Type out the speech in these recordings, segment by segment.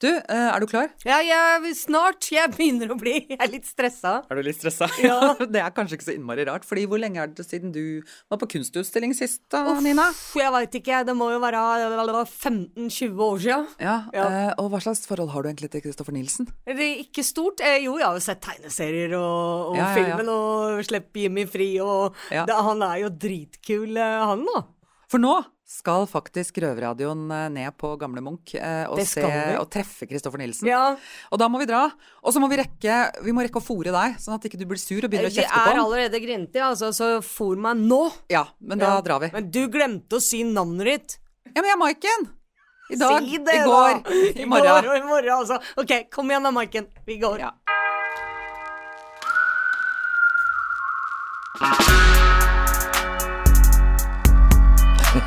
Du, eh, er du klar? Ja, jeg, snart. Jeg begynner å bli Jeg er litt stressa. Er du litt stressa? Ja. det er kanskje ikke så innmari rart, fordi hvor lenge er det siden du var på kunstutstilling sist, da, Nina? Jeg veit ikke. Det må jo være 15-20 år siden. Ja, Ja. eh, og hva slags forhold har du egentlig til Kristoffer Nilsen? Det er ikke stort. Eh, jo, jeg har jo sett tegneserier og, og Ja, ja, ja. filmen og Slipp Jimmy fri, og Ja. det, han er jo dritkul, eh, han da. For nå skal faktisk Røverradioen eh, ned på Gamle Munch eh, og, se, og treffe Kristoffer Nilsen. Ja. Og da må vi dra. Og så må vi rekke Vi må rekke å fòre deg, sånn at ikke du blir sur og begynner å Det kjefte på er allerede grintig, altså, så fòr meg nå. Ja, men da Ja. drar vi. Men du glemte å si navnet ditt. Ja, men jeg er Maiken! I dag. si det, I går. da! I morgen. i morgen, altså. OK, kom igjen da, Maiken. Vi går. Ja.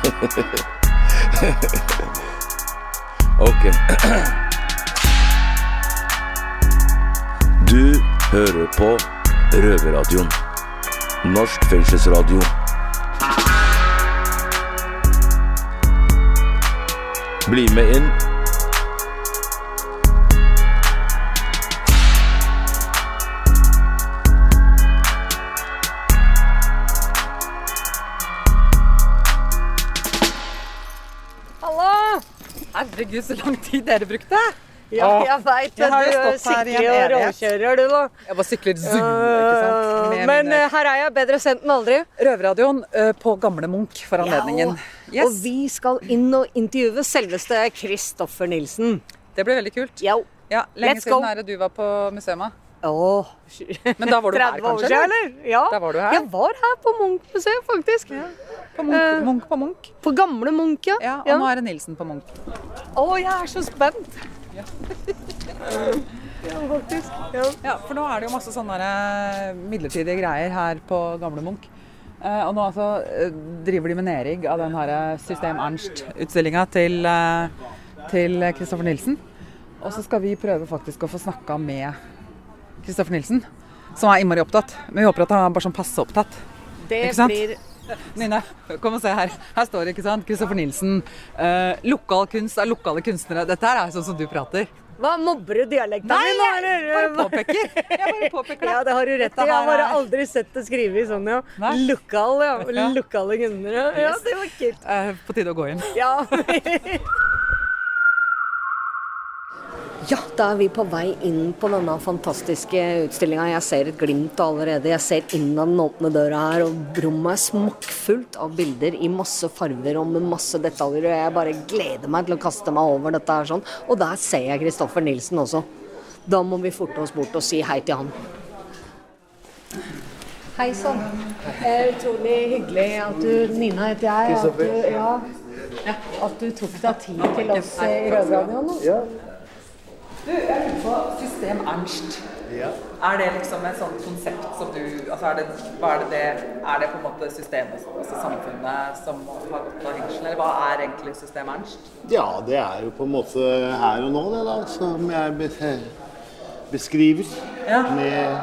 Ok. Du hører på Røverradioen. Norsk fengselsradio. Bli med inn. Herregud, så lang tid dere brukte! Ja, jeg veit det. Du sykler og råkjører, du, da. Jeg bare sykler zoom, ikke sant. Øh, Med Men mine- eh, her er jeg bedre sendt enn aldri. Røverradioen eh, på Gamle Munch for anledningen. Ja, og, og vi skal inn og intervjue selveste Kristoffer Nilsen. Det blir veldig kult. Ja, Lenge Let's go. siden er det du var på museet? Åh. Men da var du her, 30 år kanskje, siden, eller? Ja. Var du her. Jeg var her på Munch-museet, faktisk. På Munch, Munch på Munch. På gamle Munch, ja. Ja, og nå er det Nilsen på Munch. Å, jeg er så spent. Ja, faktisk. Ja. Ja, for nå er det jo masse sånne eh, midlertidige greier her på Gamle Munch. Eh, og nå altså eh, driver de med nedrigg av den her eh, System Ernst-utstillinga til, eh, til Kristoffer Nilsen. Og så skal vi prøve faktisk å få snakka med Kristoffer Nilsen, som er innmari opptatt. Men vi håper at han er bare sånn passe opptatt. Det blir Nina, kom og se her. Her står det, ikke sant. Kristoffer Nilsen. Eh, lokal kunst er lokale kunstnere. Dette her er sånn som du prater. Hva mobber du dialekten Nei, min? nå, jeg bare påpeker. Jeg bare påpeker det. Ja, det har du rett i. Jeg har bare aldri sett det skrevet sånn, ja. Lokal, ja. Lokale kunstnere. Ja, det var kult. Eh, på tide å gå inn. Ja. Ja, da er vi på vei inn på denne fantastiske utstillinga. Jeg ser et glimt allerede. Jeg ser inn av den åpne døra her, og rommet er smokkfullt av bilder i masse farver og med masse detaljer. Og jeg bare gleder meg til å kaste meg over dette her sånn. Og der ser jeg Kristoffer Nilsen også. Da må vi forte oss bort og si hei til han. Hei sann. Utrolig hyggelig at du Nina heter jeg. At du, ja, at du tok deg tid til oss i Rødradioen. nå. Du, jeg lurer på System Ernst. Er det liksom et sånt konsept som du altså er det, er det det Er det på en måte systemet, altså samfunnet, som har gått av hengsel, eller hva er egentlig System Ernst? Ja, det er jo på en måte her og nå, det da, som jeg beskriver. Ja. Med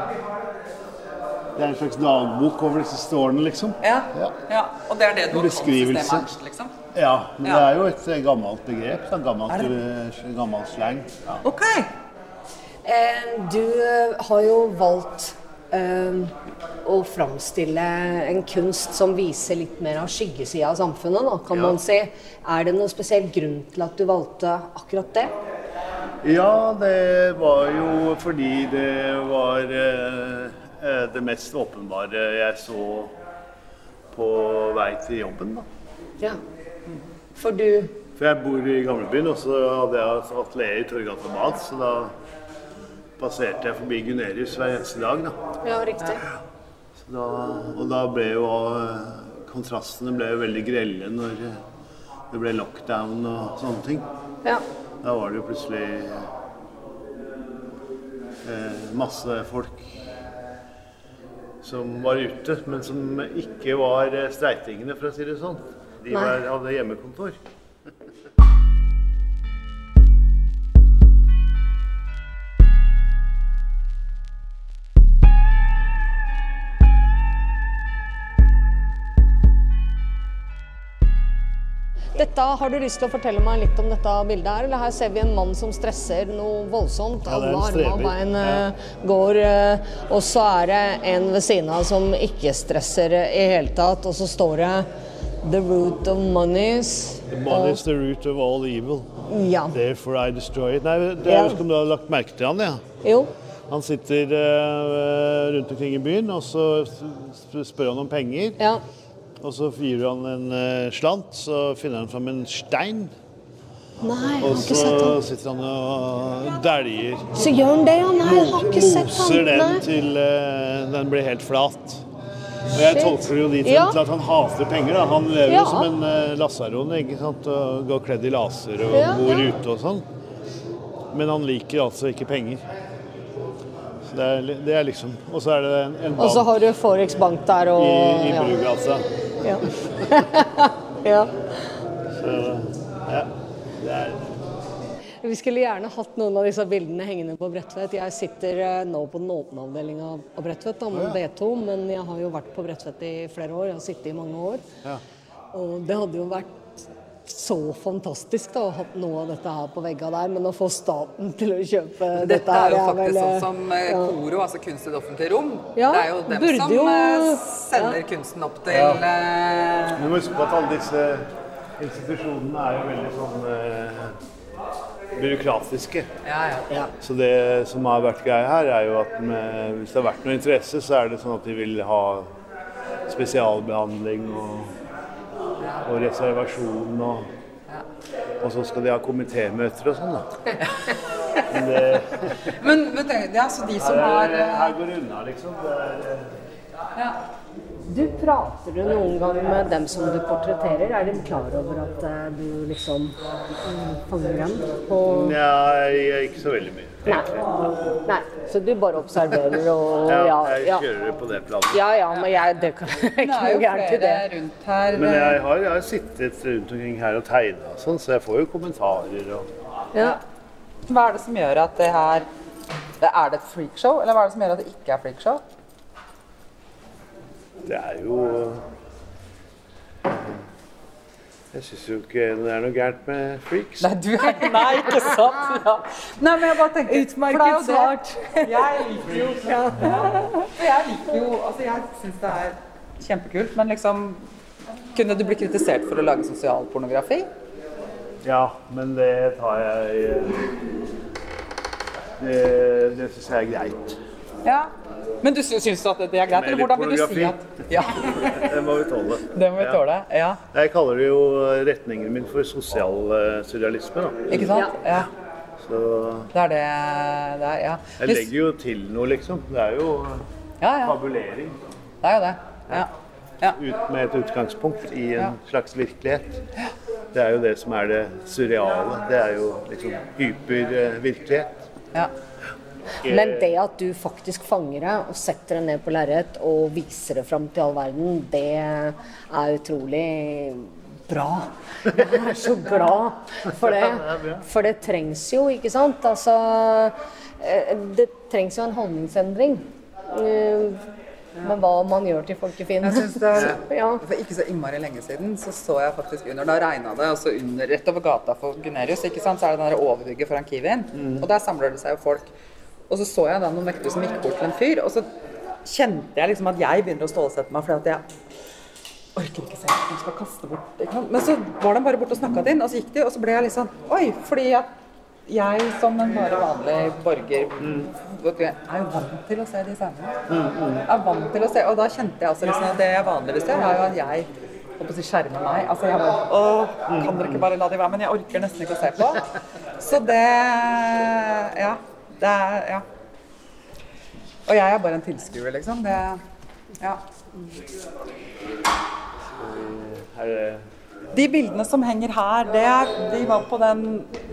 Det er en slags dagbok over disse siste årene, liksom. Ja. Ja. ja. Og det er det du har Beskrivelse. System Ernst, liksom? Ja, men det er jo et eh, gammelt begrep. En gammel, eh, slang. Ja. OK. Eh, Du har jo valgt å framstille en kunst som viser litt mer av skyggesida av samfunnet, da, kan Ja. man si. Er det noen spesiell grunn til at du valgte akkurat det? Ja, det var jo fordi det var eh, det mest åpenbare jeg så på vei til jobben. da. Ja. For du For jeg bor i gamlebyen, og så hadde jeg atelier i Torgata Bad, så da passerte jeg forbi Gunerius hver eneste dag. da. Ja, riktig. Så da og da ble jo eh, kontrastene ble jo veldig grelle når det ble lockdown og sånne ting. Ja. Da var det jo plutselig eh, masse folk som var ute, men som ikke var eh, streitingene, for å si det sånn. De var, hadde hjemmekontor. Dette, Har du lyst til å fortelle meg litt om dette bildet her? Eller her ser vi en mann som stresser noe voldsomt. Ja, Alle armer og bein ja. går. eh, og så er det en ved siden av som ikke stresser eh, i hele tatt. Og så står det 'The root of monies'. Money is the root of all evil. Ja. Therefore I destroy it. Nei, det, Ja. som om du har lagt merke til han, ja. Jo. Han sitter uh, rundt omkring i byen, og så spør han om penger. Ja. Og så gir han en uh, slant, så finner han fram en stein. Nei, jeg har Og ikke så sett han. sitter han og dæljer. Så gjør han det, ja? Nei, jeg har ikke sett Moser han. den til uh, den blir helt flat. Og jeg tolker det jo dit Ja. til at han hater penger. da. Han lever Ja. jo som en uh, lasaron ikke sant? og går kledd i laser og Ja, bor ute og sånn. Men han liker altså ikke penger. Så det er, det er liksom Og så er det en, en Og så har du Forex Bank der og i, i. Brugata. Ja. ja. Ja, det er Vi skulle gjerne hatt noen av disse bildene hengende på Bredtvet. Jeg sitter eh, nå på den åpne avdelinga på Bredtvet, da, med B2, men jeg har jo vært på Bredtvet i flere år. Jeg har sittet i mange år. Ja. Og det hadde jo vært så fantastisk da, å ha noe av dette her på vegga der, men å få staten til å kjøpe dette, Dette er jo her faktisk vel, sånn som eh, ja. KORO, altså kunst i det offentlige rom. Ja, det er jo dem som jo- sender sender kunsten opp til ja. Du må huske på at alle disse institusjonene er jo veldig sånn eh, byråkratiske. Ja, ja. Så det som har vært greia her, er jo at med, hvis det har vært noe interesse, så er det sånn at de vil ha spesialbehandling og, og reservasjon og Og så skal de ha komitémøter og sånn, da. Men det, Men, men det, er altså de som her, har er- eh, her går det unna, liksom. Det er, eh, ja. Du Prater du noen gang med dem som du portretterer? Er de klar over at eh, du liksom fanger dem på Nei, ikke så veldig mye. Nei. Nei. Så du bare observerer og Ja, ja, jeg kjører det på det planet. Ja ja, men jeg, det kan ikke noe gærent i det. rundt her. Men eh, jeg har, jeg har sittet rundt omkring her og tegna og sånn, så jeg får jo kommentarer og Ja. Hva er det som gjør at det her Er det et freakshow, eller hva er det som gjør at det ikke er freakshow? Det er jo Jeg syns jo ikke det er noe gærent med freaks. Nei, du er Nei, ikke sant? Ja. Nei, men jeg bare tenker Utmerket er det. Jeg liker jo ja. jeg liker jo Altså, jeg syns det er kjempekult, men liksom Kunne du bli kritisert for å lage sosialpornografi? Ja, men det tar jeg eh, Det, det syns jeg er greit. Ja. Men du sy- syns at det er greit, eller hvordan vil du si at Ja, Det må vi tåle. det må vi tåle. Ja. Jeg kaller det jo retningen min for sosial eh, surrealisme. Da. Ikke sant? Ja. Så Det er det det er, ja. jeg legger jo til noe, liksom. Det er jo Ja, ja. fabulering. Det er jo det. Ja. ja. Ut, med et utgangspunkt i en Ja. slags virkelighet. Det er jo det som er det surreale. Det er jo liksom hypervirkelighet. ja. Men det at du faktisk fanger det og setter det ned på lerret og viser det fram til all verden, det er utrolig bra. Jeg er så glad for det. For det trengs jo, ikke sant? Altså eh, Det trengs jo en holdningsendring. Ja. Med hva man gjør til folkefinn. Jeg synes det Ja. For ikke så innmari lenge siden så så jeg faktisk under Da regna det, og så under, rett over gata for Gunerius, ikke sant, så er det den der overbygget foran Kiwien. Og der samler det seg jo folk. Og så så jeg da noen vektere som gikk bort til en fyr, og så kjente jeg liksom at jeg begynner å stålsette meg fordi at jeg orker ikke se at de skal kaste bort. Men så var de bare borte og snakka til ham, og så gikk de, og så ble jeg litt sånn Oi, fordi at jeg som en bare vanlig borger vet er jo vant til å se de scenene. Er vant til å se, og da kjente jeg altså liksom at det jeg vanligvis gjør, er jo at jeg holdt på å skjermer meg. Altså jeg bare Åh, kan dere ikke bare la de være? Men jeg orker nesten ikke å se på. Så det Ja. Det er Ja. Og jeg er bare en tilskuer, liksom. Det Ja. Det De bildene som henger her, det er, de var på den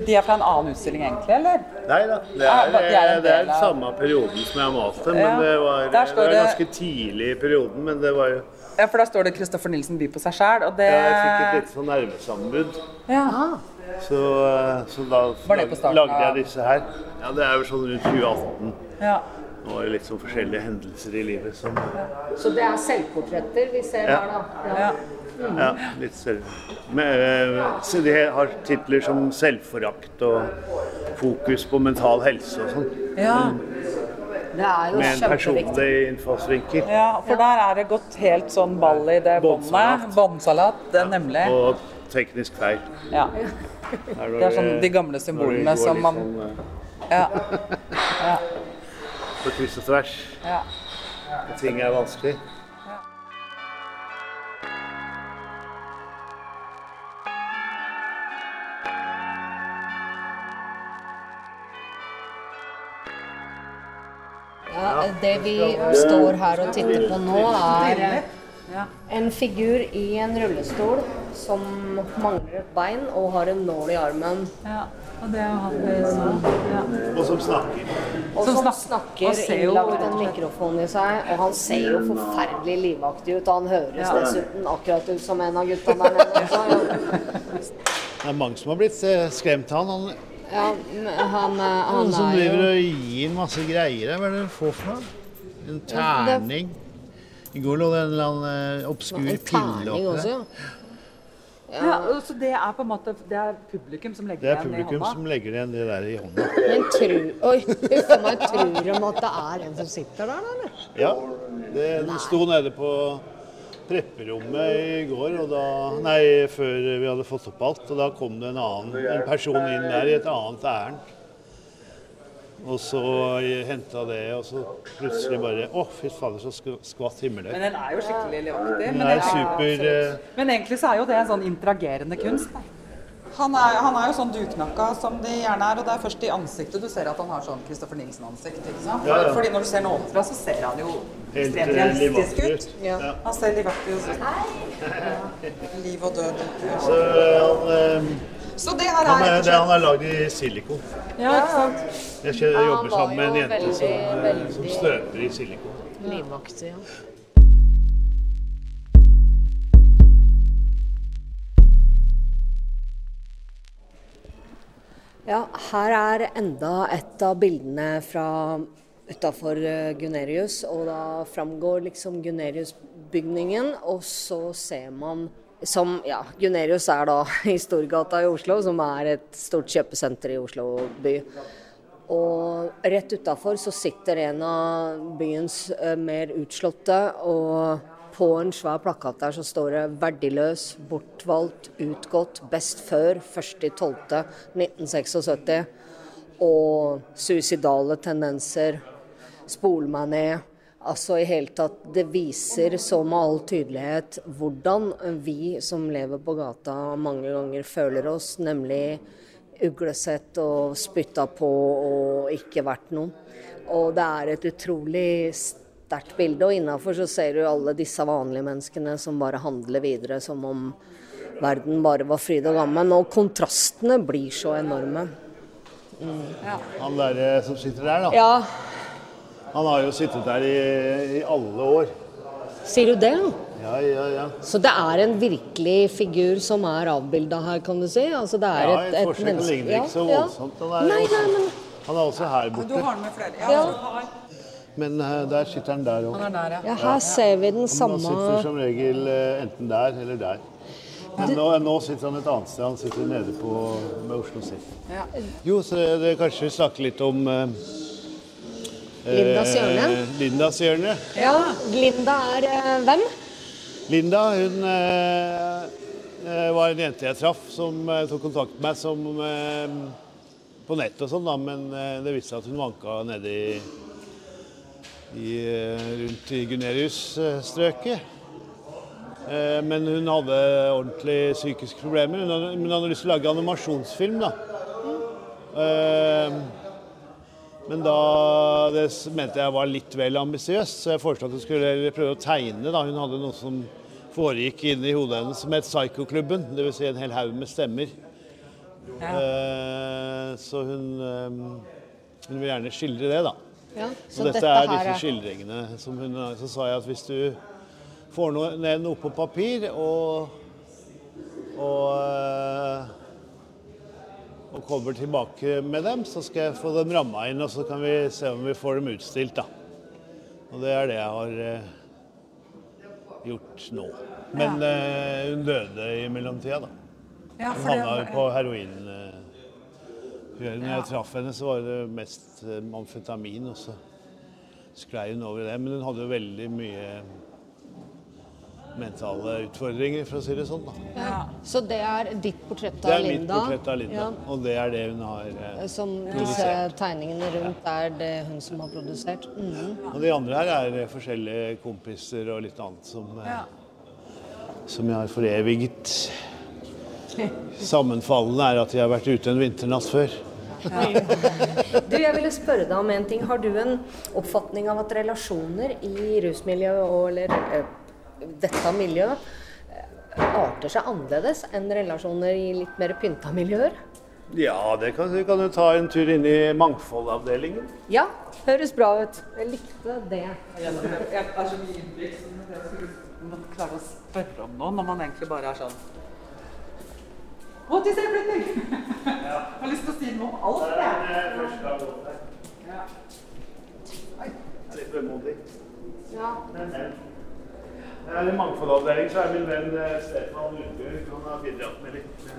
De er fra en annen utstilling, egentlig, eller? Nei da. Det er, de er det er samme perioden som jeg har malt det. Men det var, det var ganske tidlig i perioden. Men det var jo Ja, for da står det Kristoffer Nilsen by på seg sjæl', og det Ja, Jeg fikk et lite sånn nervesammenbrudd. ja. Så, så da lagde jeg disse her. Ja, det er jo sånn rundt 2018. ja. Nå er det litt sånn forskjellige hendelser i livet som Så det er selvportretter vi ser Ja. her, da. Ja. Ja, litt selv. Men, eh, så de har titler som 'Selvforakt' og 'Fokus på mental helse' og sånn. Ja. Det er jo Med en personlig innfallsvinkel. ja, for der er det gått helt sånn ball i det båndet. Båndsalat. Båndsalat, det er nemlig. Og teknisk feil. Ja. Det er sånn de gamle symbolene som man sånn, Ja. eh, På kryss og tvers. ja. Ting er vanskelig. Ja, det vi står her og titter på nå, er eh, en figur i en rullestol som mangler et bein og har en nål i armen. ja. Og det er jo han sånn. Ja. Og som snakker. Og Som som snakker og ser innlagt en mikrofon i seg. Og han ser jo forferdelig livaktig ut. Og han høres Ja. dessuten akkurat ut som en av gutta der nede. Det er mange som har blitt eh, skremt av han. han Ja, men han, eh, han Noen som er driver jo og gir masse greier. Hva er det du får for noe? En terning. I går lå det en eller annen eh, obskur pille oppi også, der. Ja. Ja, så det er på en måte Det er publikum som legger Det er igjen i publikum hånda? som legger igjen det der i hånda. Men tru... Oi, huff a meg, tror de at det er en som sitter der, da? eller? Ja, det, den sto nede på prepperommet i går, og da, nei, før vi hadde fått opp alt. Og da kom det en annen en person inn der i et annet ærend. Og så henta det, og så plutselig bare Å, fy fader, så skvatt himmelen. Men den er jo skikkelig livaktig. Den Men, er super eh, men egentlig så er jo det en sånn interagerende kunst. da. Han er, han er jo sånn duknakka som de gjerne er, og det er først i ansiktet du ser at han har sånn Christopher Nielsen-ansikt. ikke sant? Ja, ja. Fordi når du ser den ovenfra, så ser han jo ekstremt eh, realistisk ut. Ja. Ja. Han ser livaktig ut. Liv og død. Så han, eh, Så det her han, er er, det, han er lagd i silikon. Ja, ikke sant? Jeg kjenner- Ja, jobber sammen med en jente som, veldig, som, veldig- som støper i silikon. Livaktig, ja. Ja, her er enda et av bildene fra utafor Gunerius, og da framgår liksom Gunerius-bygningen, og så ser man som Ja, Gunerius er da i Storgata i Oslo, som er et stort kjøpesenter i Oslo by. Og rett utafor så sitter en av byens eh, mer utslåtte, og på en svær plakat der så står det 'verdiløs, bortvalgt, utgått, best før 1.12.1976'. Og suicidale tendenser. Spol meg ned. Altså i hele tatt, Det viser så med all tydelighet hvordan vi som lever på gata mange ganger føler oss, nemlig uglesett og spytta på og ikke verdt noe. Og det er et utrolig sterkt bilde, og innafor så ser du alle disse vanlige menneskene som bare handler videre som om verden bare var fryd og gammen. Og kontrastene blir så enorme. Han der eh, som sitter der, da. Ja, Han har jo sittet der i, i alle år. sier du det? Ja, ja, ja. Så det er en virkelig figur som er avbilda her, kan du si? Altså det er Ja, et, et Ja, forsøk menneske ligner ikke så voldsomt. Han er, Nei, også, nei, men han er også her Du har den med flere? Ja, har- Men eh, der sitter han der òg. han er der, ja. ja, her ser vi den samme Han sitter som regel eh, enten der eller der. Men nå, nå sitter han et annet sted. Han sitter nede på med Oslo City. Jo, så det, kanskje vi snakker litt om eh, Lindas hjørne. eh, Lindas hjørne. Ja, Linda er eh, hvem? Linda hun eh, var en jente jeg traff som eh, tok kontakt med meg som, eh, på nett og sånn, da, men eh, det viste seg at hun vanka nede i, i rundt i Gunerius-strøket. Eh, men hun hadde ordentlig psykiske problemer. Hun hadde, hun hadde lyst til å lage animasjonsfilm, da. Eh, men da det mente jeg var litt vel ambisiøst, så jeg foreslo at hun skulle prøve å tegne. da. Hun hadde noe som foregikk inni hodet hennes som het Psykoklubben. Dvs. Si en hel haug med stemmer. Eh, så hun, eh, hun vil gjerne skildre det, da. Ja, Så dette, er disse skildringene som hun Så sa jeg at hvis du får noe, ned noe på papir og og, eh, og kommer tilbake med dem, så skal jeg få dem ramma inn, og så kan vi se om vi får dem utstilt. da. Og det er det jeg har eh, gjort nå. Men eh, hun døde i mellomtida, da. Ja, Hun havna jo på heroin. Eh, Når jeg traff henne, så var det mest eh, amfetamin, og så sklei hun over det. Men hun hadde jo veldig mye mentale utfordringer, for å si det sånn. da. ja. Så det er ditt portrett av Linda? Det er mitt portrett av Linda, Ja. og det er det hun har eh, Som disse tegningene rundt er det hun som har produsert? Mhm. Og de andre her er eh, forskjellige kompiser og litt annet som, eh, Ja. som jeg har foreviget. Sammenfallende er at jeg har vært ute en vinternatt før. Du, jeg ville spørre deg om en ting. Har du en oppfatning av at relasjoner i rusmiljøet og eller eh, dette miljøet eh, arter seg annerledes enn relasjoner i litt mer pynta miljøer? Ja, det kan, vi kan jo ta en tur inn i mangfoldavdelingen. Ja, høres bra ut. Jeg likte det. Jeg er så mye innblikk som man klarer å spørre om noe når man egentlig bare er sånn What is everything? Jeg har lyst til å si noe om alt, jeg. Ja. Litt vemodig. Ja. I mangfoldavdelingen så er min venn eh, Stefan Lundbjørg. Han har bidratt med litt,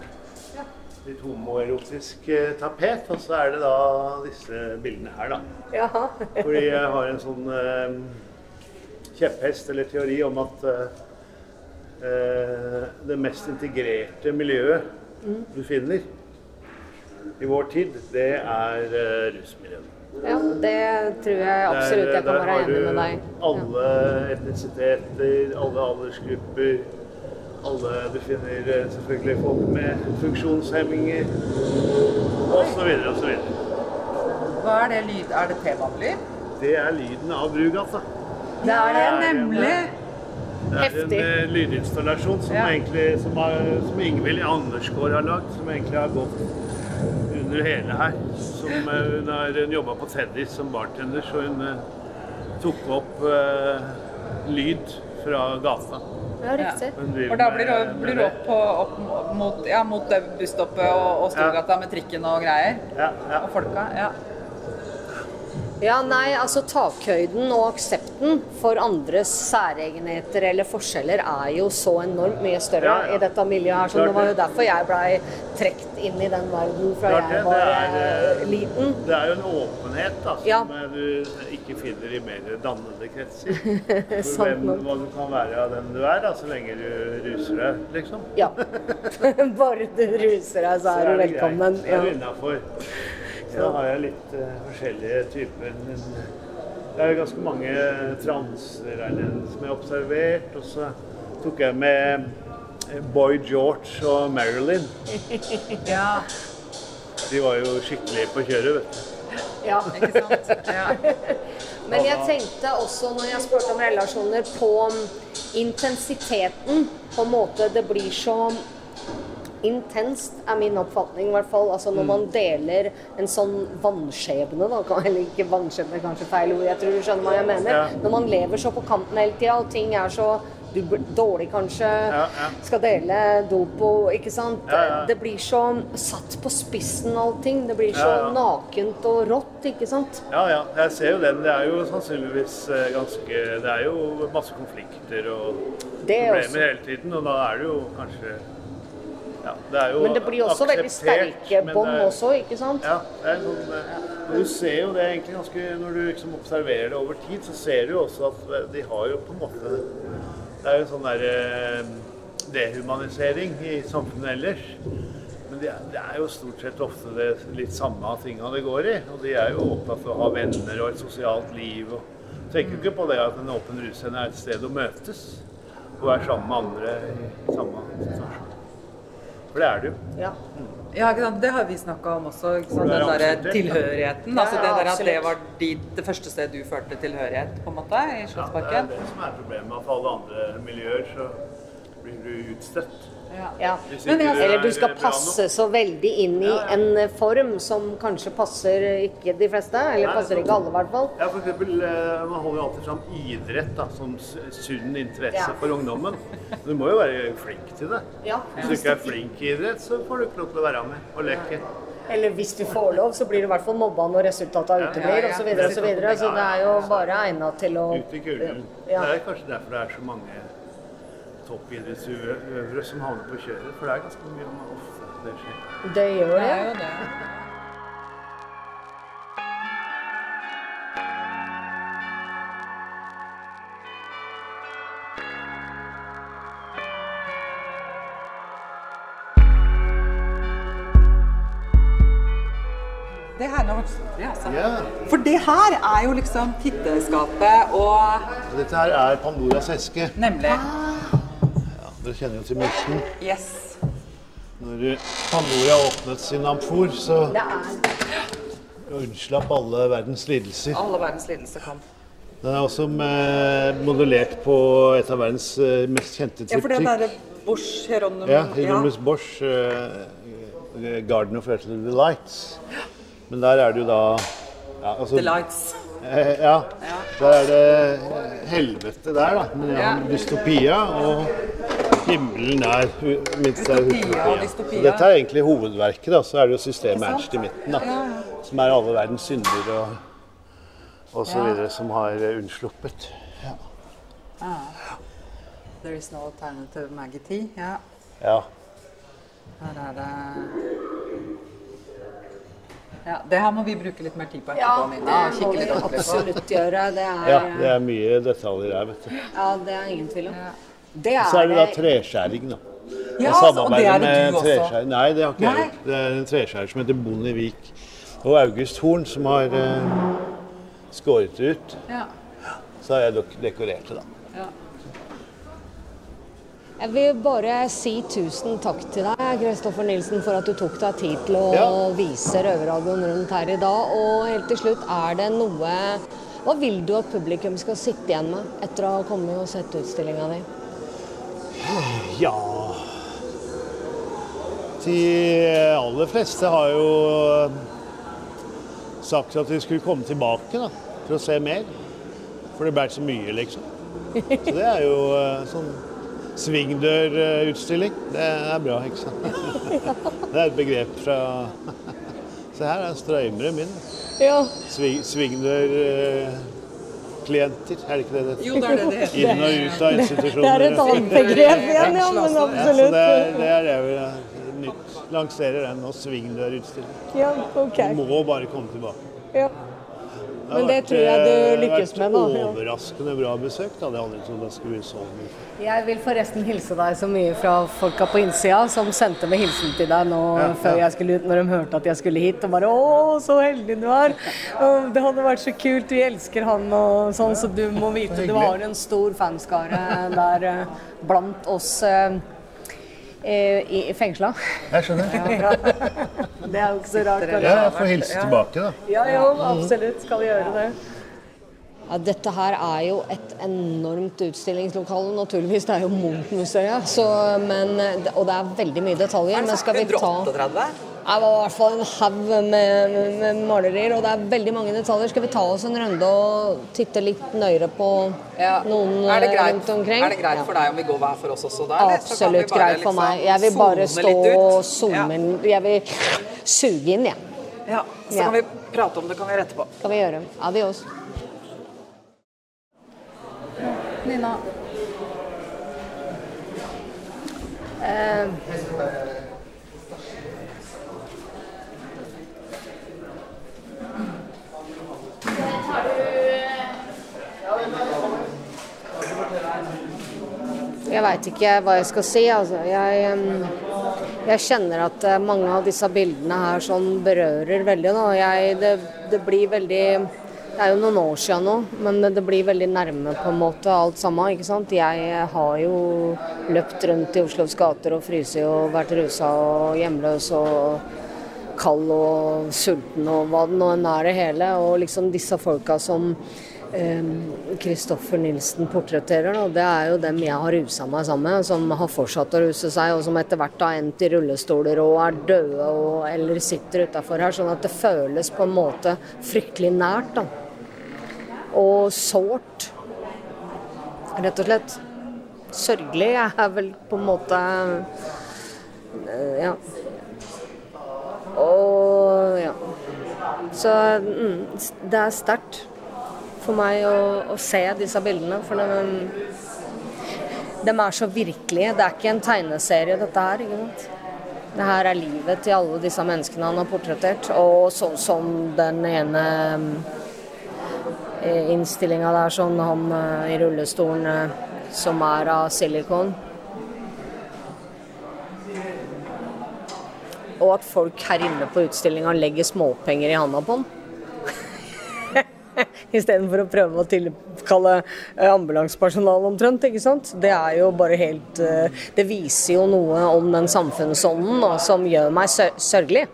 eh, litt homoerotisk eh, tapet. Og så er det da disse bildene her, da. Jaha. Fordi jeg har en sånn kjepphest eller teori om at eh, eh, det mest integrerte miljøet du finner i vår tid, det er eh, rusmiljøet. Ja, det tror jeg absolutt jeg kan Der være har enig med du. Alle etnisiteter, alle aldersgrupper. Alle Du finner eh, selvfølgelig folk med funksjonshemminger osv. osv. Hva er det lyd? Er det T-banelyd? Det er lyden av Brugata. Det er det. Nemlig. Det er en Heftig. eh, lydinstallasjon som, Ja. egentlig, som, har, som Ingvild Andersgaard har lagd, som egentlig har gått under hele her. Som, eh, hun har jobba på Teddys som bartender, så hun eh, tok opp uh, lyd fra gata. Ja, riktig. Hun driver da blir du, det. opp, på, opp mot, ja, mot busstoppet og, og Storgata med trikken og greier? Ja, ja. Og folka? Ja. Ja, nei, altså takhøyden og aksepten for andres særegenheter eller forskjeller er jo så enormt mye større Ja, ja. i dette miljøet her. Så det var jo derfor jeg blei trukket inn i den verden fra Klart jeg var det er, eh, eh, liten. Det er jo en åpenhet da, som Ja. eh, du ikke finner i mer dannede kretser. For hvem, hva du kan være av den du er, da, så lenge du ruser deg, liksom. Ja. Bare du ruser deg, så er du velkommen. greit. Det er Ja. Så da har jeg litt uh, forskjellige typer. Men det er ganske mange transer som jeg har observert. Og så tok jeg med eh, Boy George og Marilyn. ja. De var jo skikkelig på kjøret, vet du. Ja. Ikke sant? Ja. Men jeg tenkte også når jeg spurte om relasjoner, på intensiteten. På en måte det blir så intenst, er min oppfatning i hvert fall. Altså når man deler en sånn vannskjebne, da. Eller ikke vannskjebne, kanskje feil ord. Jeg tror du skjønner hva jeg mener. Ja. Når man lever så på kanten hele tida, og ting er så du blir dårlig kanskje, Ja, ja. skal dele dopo, ikke sant. Ja. Det blir så satt på spissen allting. Det blir så nakent og rått, ikke sant. Ja, ja, jeg ser jo den. Det er jo sannsynligvis eh, ganske Det er jo masse konflikter og Det problemer også. hele tiden, og da er det jo kanskje Ja, det er jo Men det blir også veldig sterke bånd også, ikke sant? Ja, det er sånn eh, Du ser jo det egentlig ganske Når du liksom observerer det over tid, så ser du jo også at de har jo på en måte Det er jo en sånn der eh, dehumanisering i samfunnet ellers. Men det er, det er jo stort sett ofte det litt samme tinga det går i. Og de er jo opptatt av å ha venner og et sosialt liv. og Tenker jo ikke på det at en åpen russcene er et sted å møtes og være sammen med andre i samme situasjon. For det er det jo. Ja. Ja, ikke sant? Det har vi snakka om også. Den der tilhørigheten. Ja, altså det der at det var dit, det første stedet du følte tilhørighet, på en måte, i Ja, det er Slottsparken. det som er problemet. At alle andre miljøer så blir du utstøtt. Ja. Ja. Men Eller er du skal passe så veldig inn i Ja, ja. en eh, form som kanskje passer ikke de fleste. Eller Nei, passer er ikke alle, i hvert fall. Ja, for eksempel, eh, Man holder jo alltid fram idrett da, som sunn interesse Ja. for ungdommen. Du må jo være flink til det. Ja. Hvis du ikke er flink i idrett, så får du ikke lov til å være med og leke. Eller hvis du får lov, så blir du i hvert fall mobba når resultatet uteblir uteblir, Så, osv. og Så, videre, så det er jo bare egna til å Ut i kulden. Ja. Det er kanskje derfor det er så mange toppidrettsutøvere som havner på kjøret. For det er ganske mye om ofte det skjer. Det gjør Det det. er jo det. Det her nå, ja, altså. For det her er jo liksom titteskapet og Dette her er Pandoras eske. Nemlig. Dere kjenner jo til myten. Yes. Når Pandora åpnet sin amfor, så unnslapp alle verdens lidelser. Alle verdens lidelser kom. Den er også eh, modellert på et av verdens eh, mest kjente Ja, for det derre Bosch Hieronymus Ja, Hieronymus Bosch, Uh, 'Garden of Earthly Delights'. Men der er det jo da ja, altså, The Lights. eh, ja, der er det helvete der, da. Men ja, Ja. dystopia og himmelen er Minst er utopia. dette er egentlig hovedverket, da. Så er det jo systemet Ernst i midten, da. Som er alle verdens synder og, og så videre, som har eh, unnsluppet. There is no alternative magity. Ja, Ja. her er det Ja, det her må vi bruke litt mer tid på Ja, etterpå, og det må vi absolutt gjøre. Det er, ja, det er mye detaljer her, vet du. ja, det er ingen tvil om. Det er, Så er det da treskjæring, da. Ja, Jeg og det er det du også. Nei, det har ikke jeg Nei. gjort. Det er en treskjærer som heter Bondevik og August Horn som har eh, skåret ut. Ja. Så har jeg dekorert det, da. Jeg vil bare si tusen takk til deg, Kristoffer Nilsen, for at du tok deg tid til å Ja. vise Røverradioen rundt her i dag. Og helt til slutt, er det noe Hva vil du at publikum skal sitte igjen med etter å ha kommet og sett utstillinga di? Ja De aller fleste har jo sagt at de skulle komme tilbake da, for å se mer. For det ble så mye, liksom. Så det er jo eh, sånn svingdørutstilling. Det er bra, ikke sant? Det er et begrep fra Se her er strøymeren min. Ja, Sving, Svingdørklienter, er det ikke det det heter? Jo, det er det det heter. Inn og ut av institusjoner. det er et annet begrep igjen, ja, men Ja, absolutt. det er det, er det vi nytt lanserer den nå, svingdørutstilling. Ja, okay. Du må bare komme tilbake. Ja. Det har Men det tror jeg du eh, lykkes med, da. vært Ja. overraskende bra besøk. Da. Det handlet om det skulle bli sånn. Jeg vil forresten hilse deg så mye fra folka på innsida som sendte meg hilsen til deg nå Ja, før ja. jeg skulle ut, når de hørte at jeg skulle hit. Og bare 'Å, så heldig du er'. Og det hadde vært så kult. Vi elsker han og sånn, så du må vite du har en stor fanskare der eh, blant oss eh, i, i fengsla. Jeg skjønner. Det er jo ikke så rart. Ja, jeg får hilse tilbake, da. Ja, jo, absolutt skal vi gjøre det. Ja, dette her er jo et enormt utstillingslokale. Naturligvis, det er jo Munch-museet. Og det er veldig mye detaljer. Men skal vi ta 138? Det var i hvert fall en haug med, med malerier, og det er veldig mange detaljer. Skal vi ta oss en runde og titte litt nøyere på Ja. noen er det eh, greit, rundt omkring? Er det greit Ja. for deg om vi går hver for oss også der? kan Absolutt greit for liksom meg. Jeg vil bare stå og zoome inn. Jeg vil suge inn, jeg. Ja. ja. Så Ja. kan vi prate om det kan vi gjøre på. Skal vi gjøre. Adios. Nina. Jeg veit ikke hva jeg skal si. Altså. Jeg, jeg kjenner at eh, mange av disse bildene her sånn berører veldig. Jeg, det, det blir veldig Det er jo noen år siden nå, men det blir veldig nærme på en måte alt sammen. ikke sant? Jeg har jo løpt rundt i Oslos gater og fryst og vært rusa og hjemløs og kald og sulten og hva det nå enn er det hele. Og liksom disse folka som Kristoffer Nilsen portretterer, da, det er jo dem jeg har rusa meg sammen med, som har fortsatt å ruse seg, og som etter hvert har endt i rullestoler og er døde og, eller sitter utafor her. Sånn at det føles på en måte fryktelig nært. da. Og sårt, rett og slett. Sørgelig er vel på en måte eh, Ja. Og ja. Så mm, det er sterkt for meg å, å se disse bildene. For de, De er så virkelige. Det er ikke en tegneserie, dette her. ikke sant? Det her er livet til alle disse menneskene han har portrettert. Og sånn som den ene eh, innstillinga der, sånn han eh, i rullestolen eh, som er av silikon. Og at folk her inne på utstillinga legger småpenger i handa på den. Istedenfor å prøve å tilkalle eh, ambulansepersonal omtrent. ikke sant? Det er jo bare helt eh, Det viser jo noe om den samfunnsånden som gjør meg sørgelig.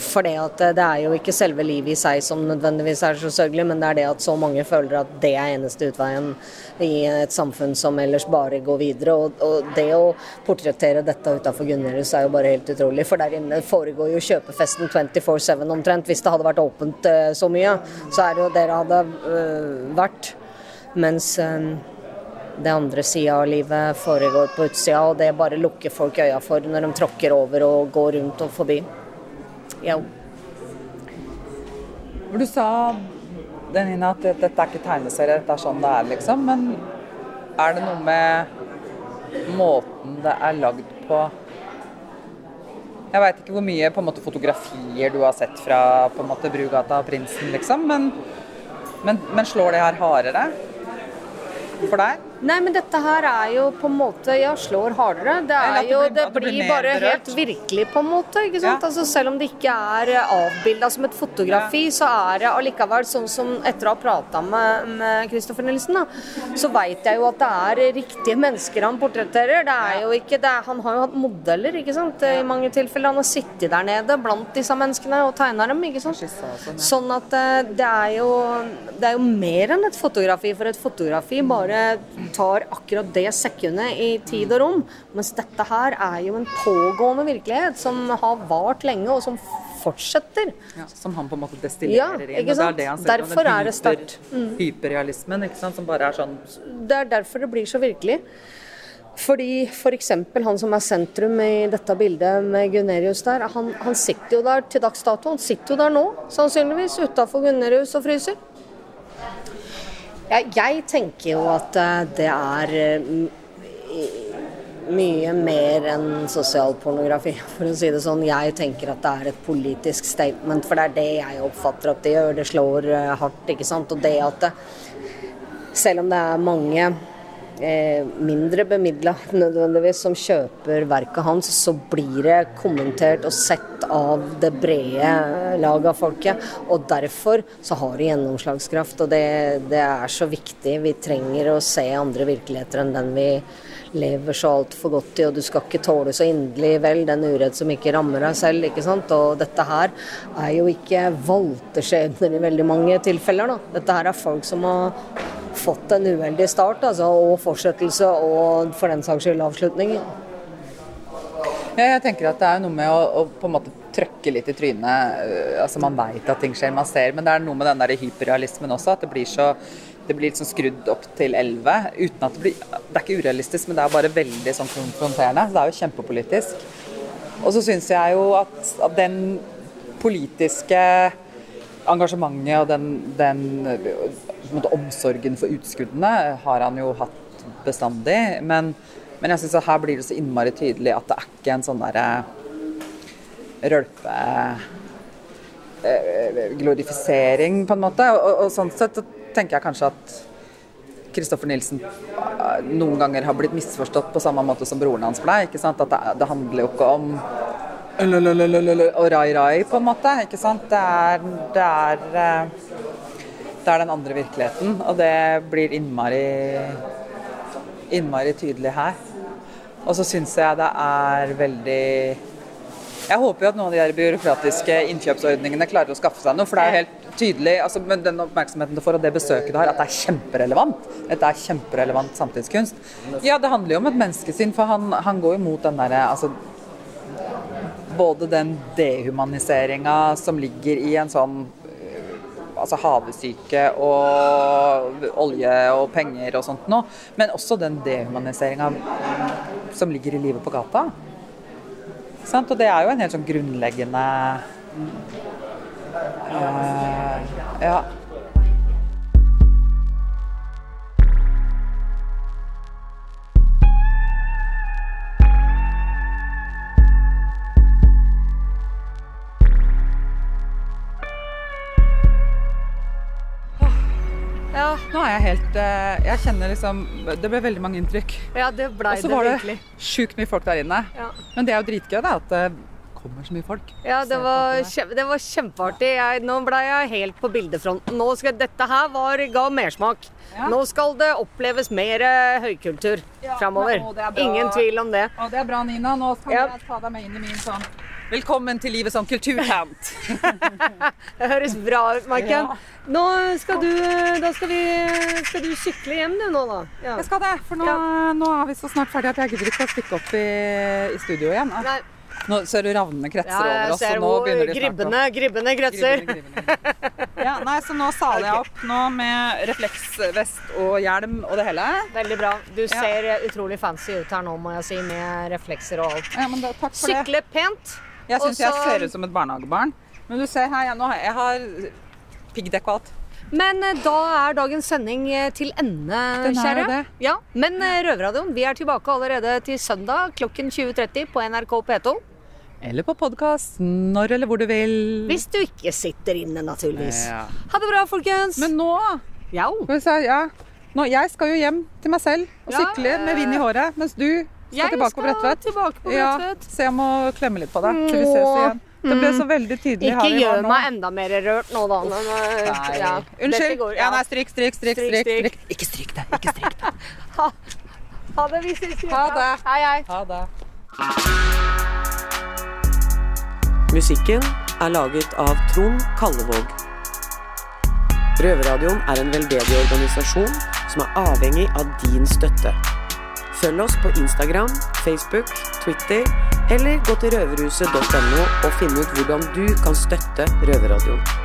For det at eh, det er jo ikke selve livet i seg som nødvendigvis er så sørgelig, men det er det at så mange føler at det er eneste utveien i et samfunn som ellers bare går videre. Og, og det å portrettere dette utafor Gunnerhus er jo bare helt utrolig. For der inne foregår jo kjøpefesten 24-7 omtrent. Hvis det hadde vært åpent eh, så mye, så er det jo der det hadde øh, vært. Mens det andre sida av livet foregår på utsida, og det bare lukker folk øya for når de tråkker over og går rundt og forbi. Ja. Du sa Nina, at dette er ikke tegneserie, dette er sånn det er, liksom. Men er det noe med måten det er lagd på Jeg veit ikke hvor mye måte, fotografier du har sett fra på en måte, Brugata og Prinsen, liksom. Men, men, men slår det her hardere for deg? Nei, men dette her er jo på en måte Ja, slår hardere. Det det jo Det at det blir blir bare helt virkelig, på en måte. ikke sant? Ja. Altså Selv om det ikke er avbilda som et fotografi, så er det allikevel sånn som etter å ha prata med, med Christopher Nilsen, da, så veit jeg jo at det er riktige mennesker han portretterer. Det er jo ikke det, er- Han har jo hatt modeller, ikke sant, i mange tilfeller. Han har sittet der nede blant disse menneskene og tegna dem, ikke sant. Sånn, ja. Sånn at eh, det er, jo, det er jo mer enn et fotografi, for et fotografi bare tar akkurat det sekundet i tid og rom. Mens dette her er jo en pågående virkelighet som har vart lenge, og som fortsetter. Ja, som han på en måte Ja, destillerer inn. og det er det han ser Derfor den hyper. Mm. Hyperrealismen, ikke sant, som bare er sånn Det er derfor det blir så virkelig. Fordi f.eks. han som er sentrum i dette bildet med Gunerius der, han, han sitter jo der til dags dato. Han sitter jo der nå, sannsynligvis, utafor Gunerius og fryser. Jeg, jeg tenker jo at eh, det er eh, mye mer enn sosialpornografi, for å si det sånn. Jeg tenker at det er et politisk statement, for det er det jeg oppfatter at det gjør. Det slår eh, hardt, ikke sant. Og det at det, selv om det er mange mindre bemidla nødvendigvis som kjøper verket hans, så blir det kommentert og sett av det brede lag av folket. Og derfor så har det gjennomslagskraft, og det, det er så viktig. Vi trenger å se andre virkeligheter enn den vi lever så altfor godt i, og du skal ikke tåle så inderlig vel den uredd som ikke rammer deg selv. ikke sant? Og dette her er jo ikke valgte skjebner i veldig mange tilfeller. da. Dette her er folk som har fått en uheldig start, altså, og fortsettelse, og for den saks skyld avslutning. Ja, jeg tenker at det er noe med å, å på en måte trøkke litt i trynet. øh, Altså Man veit at ting skjer, man ser. Men det er noe med den der hyperrealismen også. At det blir så det blir liksom skrudd opp til 11 uten at det blir Det er ikke urealistisk, men det er bare veldig sånn konfronterende. Det er jo kjempepolitisk. Og så syns jeg jo at, at den politiske engasjementet og den, den måte, omsorgen for utskuddene har han jo hatt bestandig. Men, men jeg syns at her blir det så innmari tydelig at det er ikke en sånn derre rølpe eh, glorifisering, på en måte. Og, og sånn sett så tenker jeg kanskje at Kristoffer Nilsen eh, noen ganger har blitt misforstått på samme måte som broren hans ble. ikke sant? At det, det handler jo ikke om og rai-rai, på en måte. ikke sant? Det er, det er eh, det er den andre virkeligheten, og det blir innmari innmari tydelig her. Og så syns jeg det er veldig Jeg håper jo at noen av de der byråkratiske innkjøpsordningene klarer å skaffe seg noe, for det er jo helt tydelig altså, med den oppmerksomheten du får og det besøket du har, at det er kjemperelevant. Dette er kjemperelevant samtidskunst. Ja, det handler jo om et menneskesinn, for han, han går mot den derre altså, både den dehumaniseringa som ligger i en sånn altså havesyke og olje og penger og sånt noe, men også den dehumaniseringa som ligger i livet på gata. Og det er jo en helt sånn grunnleggende uh, Ja. Ja, Nå er jeg helt eh, Jeg kjenner liksom Det ble veldig mange inntrykk. ja det blei Og så var det virkelig. sjukt mye folk der inne. Ja. Men det er jo dritgøy, da, at det kommer så mye folk. Ja, det var, det. kjem, det var kjempeartig. Jeg, nå ble jeg helt på bildefronten. Nå skal, dette her var, ga mersmak. Ja. Nå skal det oppleves mer høykultur Ja, framover. det er. Ingen tvil om det. Å, det er bra, Nina. Nå skal jeg ta deg med inn i min sånn Velkommen til livet som kulturtant. Det høres bra ut, Maiken. Nå skal du, da skal, vi, skal du sykle hjem du nå, da. Ja. Jeg skal det, for nå, Ja. nå er vi så snart ferdige at jeg gidder ikke å stikke opp i, i studio igjen. Nei, Nå ser du ravnene kretser ja, over oss, og nå begynner de gribbene, gribbene kretser. Gribbene, gribbene. Ja, nei, så nå saler jeg opp nå med refleksvest og hjelm og det hele. Veldig bra. Du ser eh, utrolig fancy ut her nå, må jeg si, med reflekser og alt. Ja, men da, takk for det. Sykle pent. Jeg syns jeg ser ut som et barnehagebarn. Men du ser her, jeg, jeg har piggdekk og alt. Men eh, da er dagens sending eh, til ende, kjære. Ja, Men eh, Røverradioen, vi er tilbake allerede til søndag klokken 20.30 på NRK P2. Eller på podkast når eller hvor du vil. Hvis du ikke sitter inne, naturligvis. Ja. Ha det bra, folkens. Men nå ja. Nå, Jeg skal jo hjem til meg selv og sykle med vind i håret, mens du skal Jeg tilbake på skal Bredtvet. tilbake på Ja, så jeg må klemme litt på deg til vi ses igjen. Det ble så veldig tydelig Ikke her vi gjør nå. meg enda mer rørt nå, da. Men, eh, Nei. ja, Unnskyld. går- Ja, nei, stryk, stryk, stryk. Stryk, stryk, stryk. stryk. Ikke stryk det. Ikke stryk det. Ha det. Vi ses. Ha det. Hei, hei. Ha det. Musikken er laget av Trond Kallevåg. Røverradioen er en veldedig organisasjon som er avhengig av din støtte. Følg oss på Instagram, Facebook, Twitter eller gå til røverhuset.no og finn ut hvordan du kan støtte Røverradioen.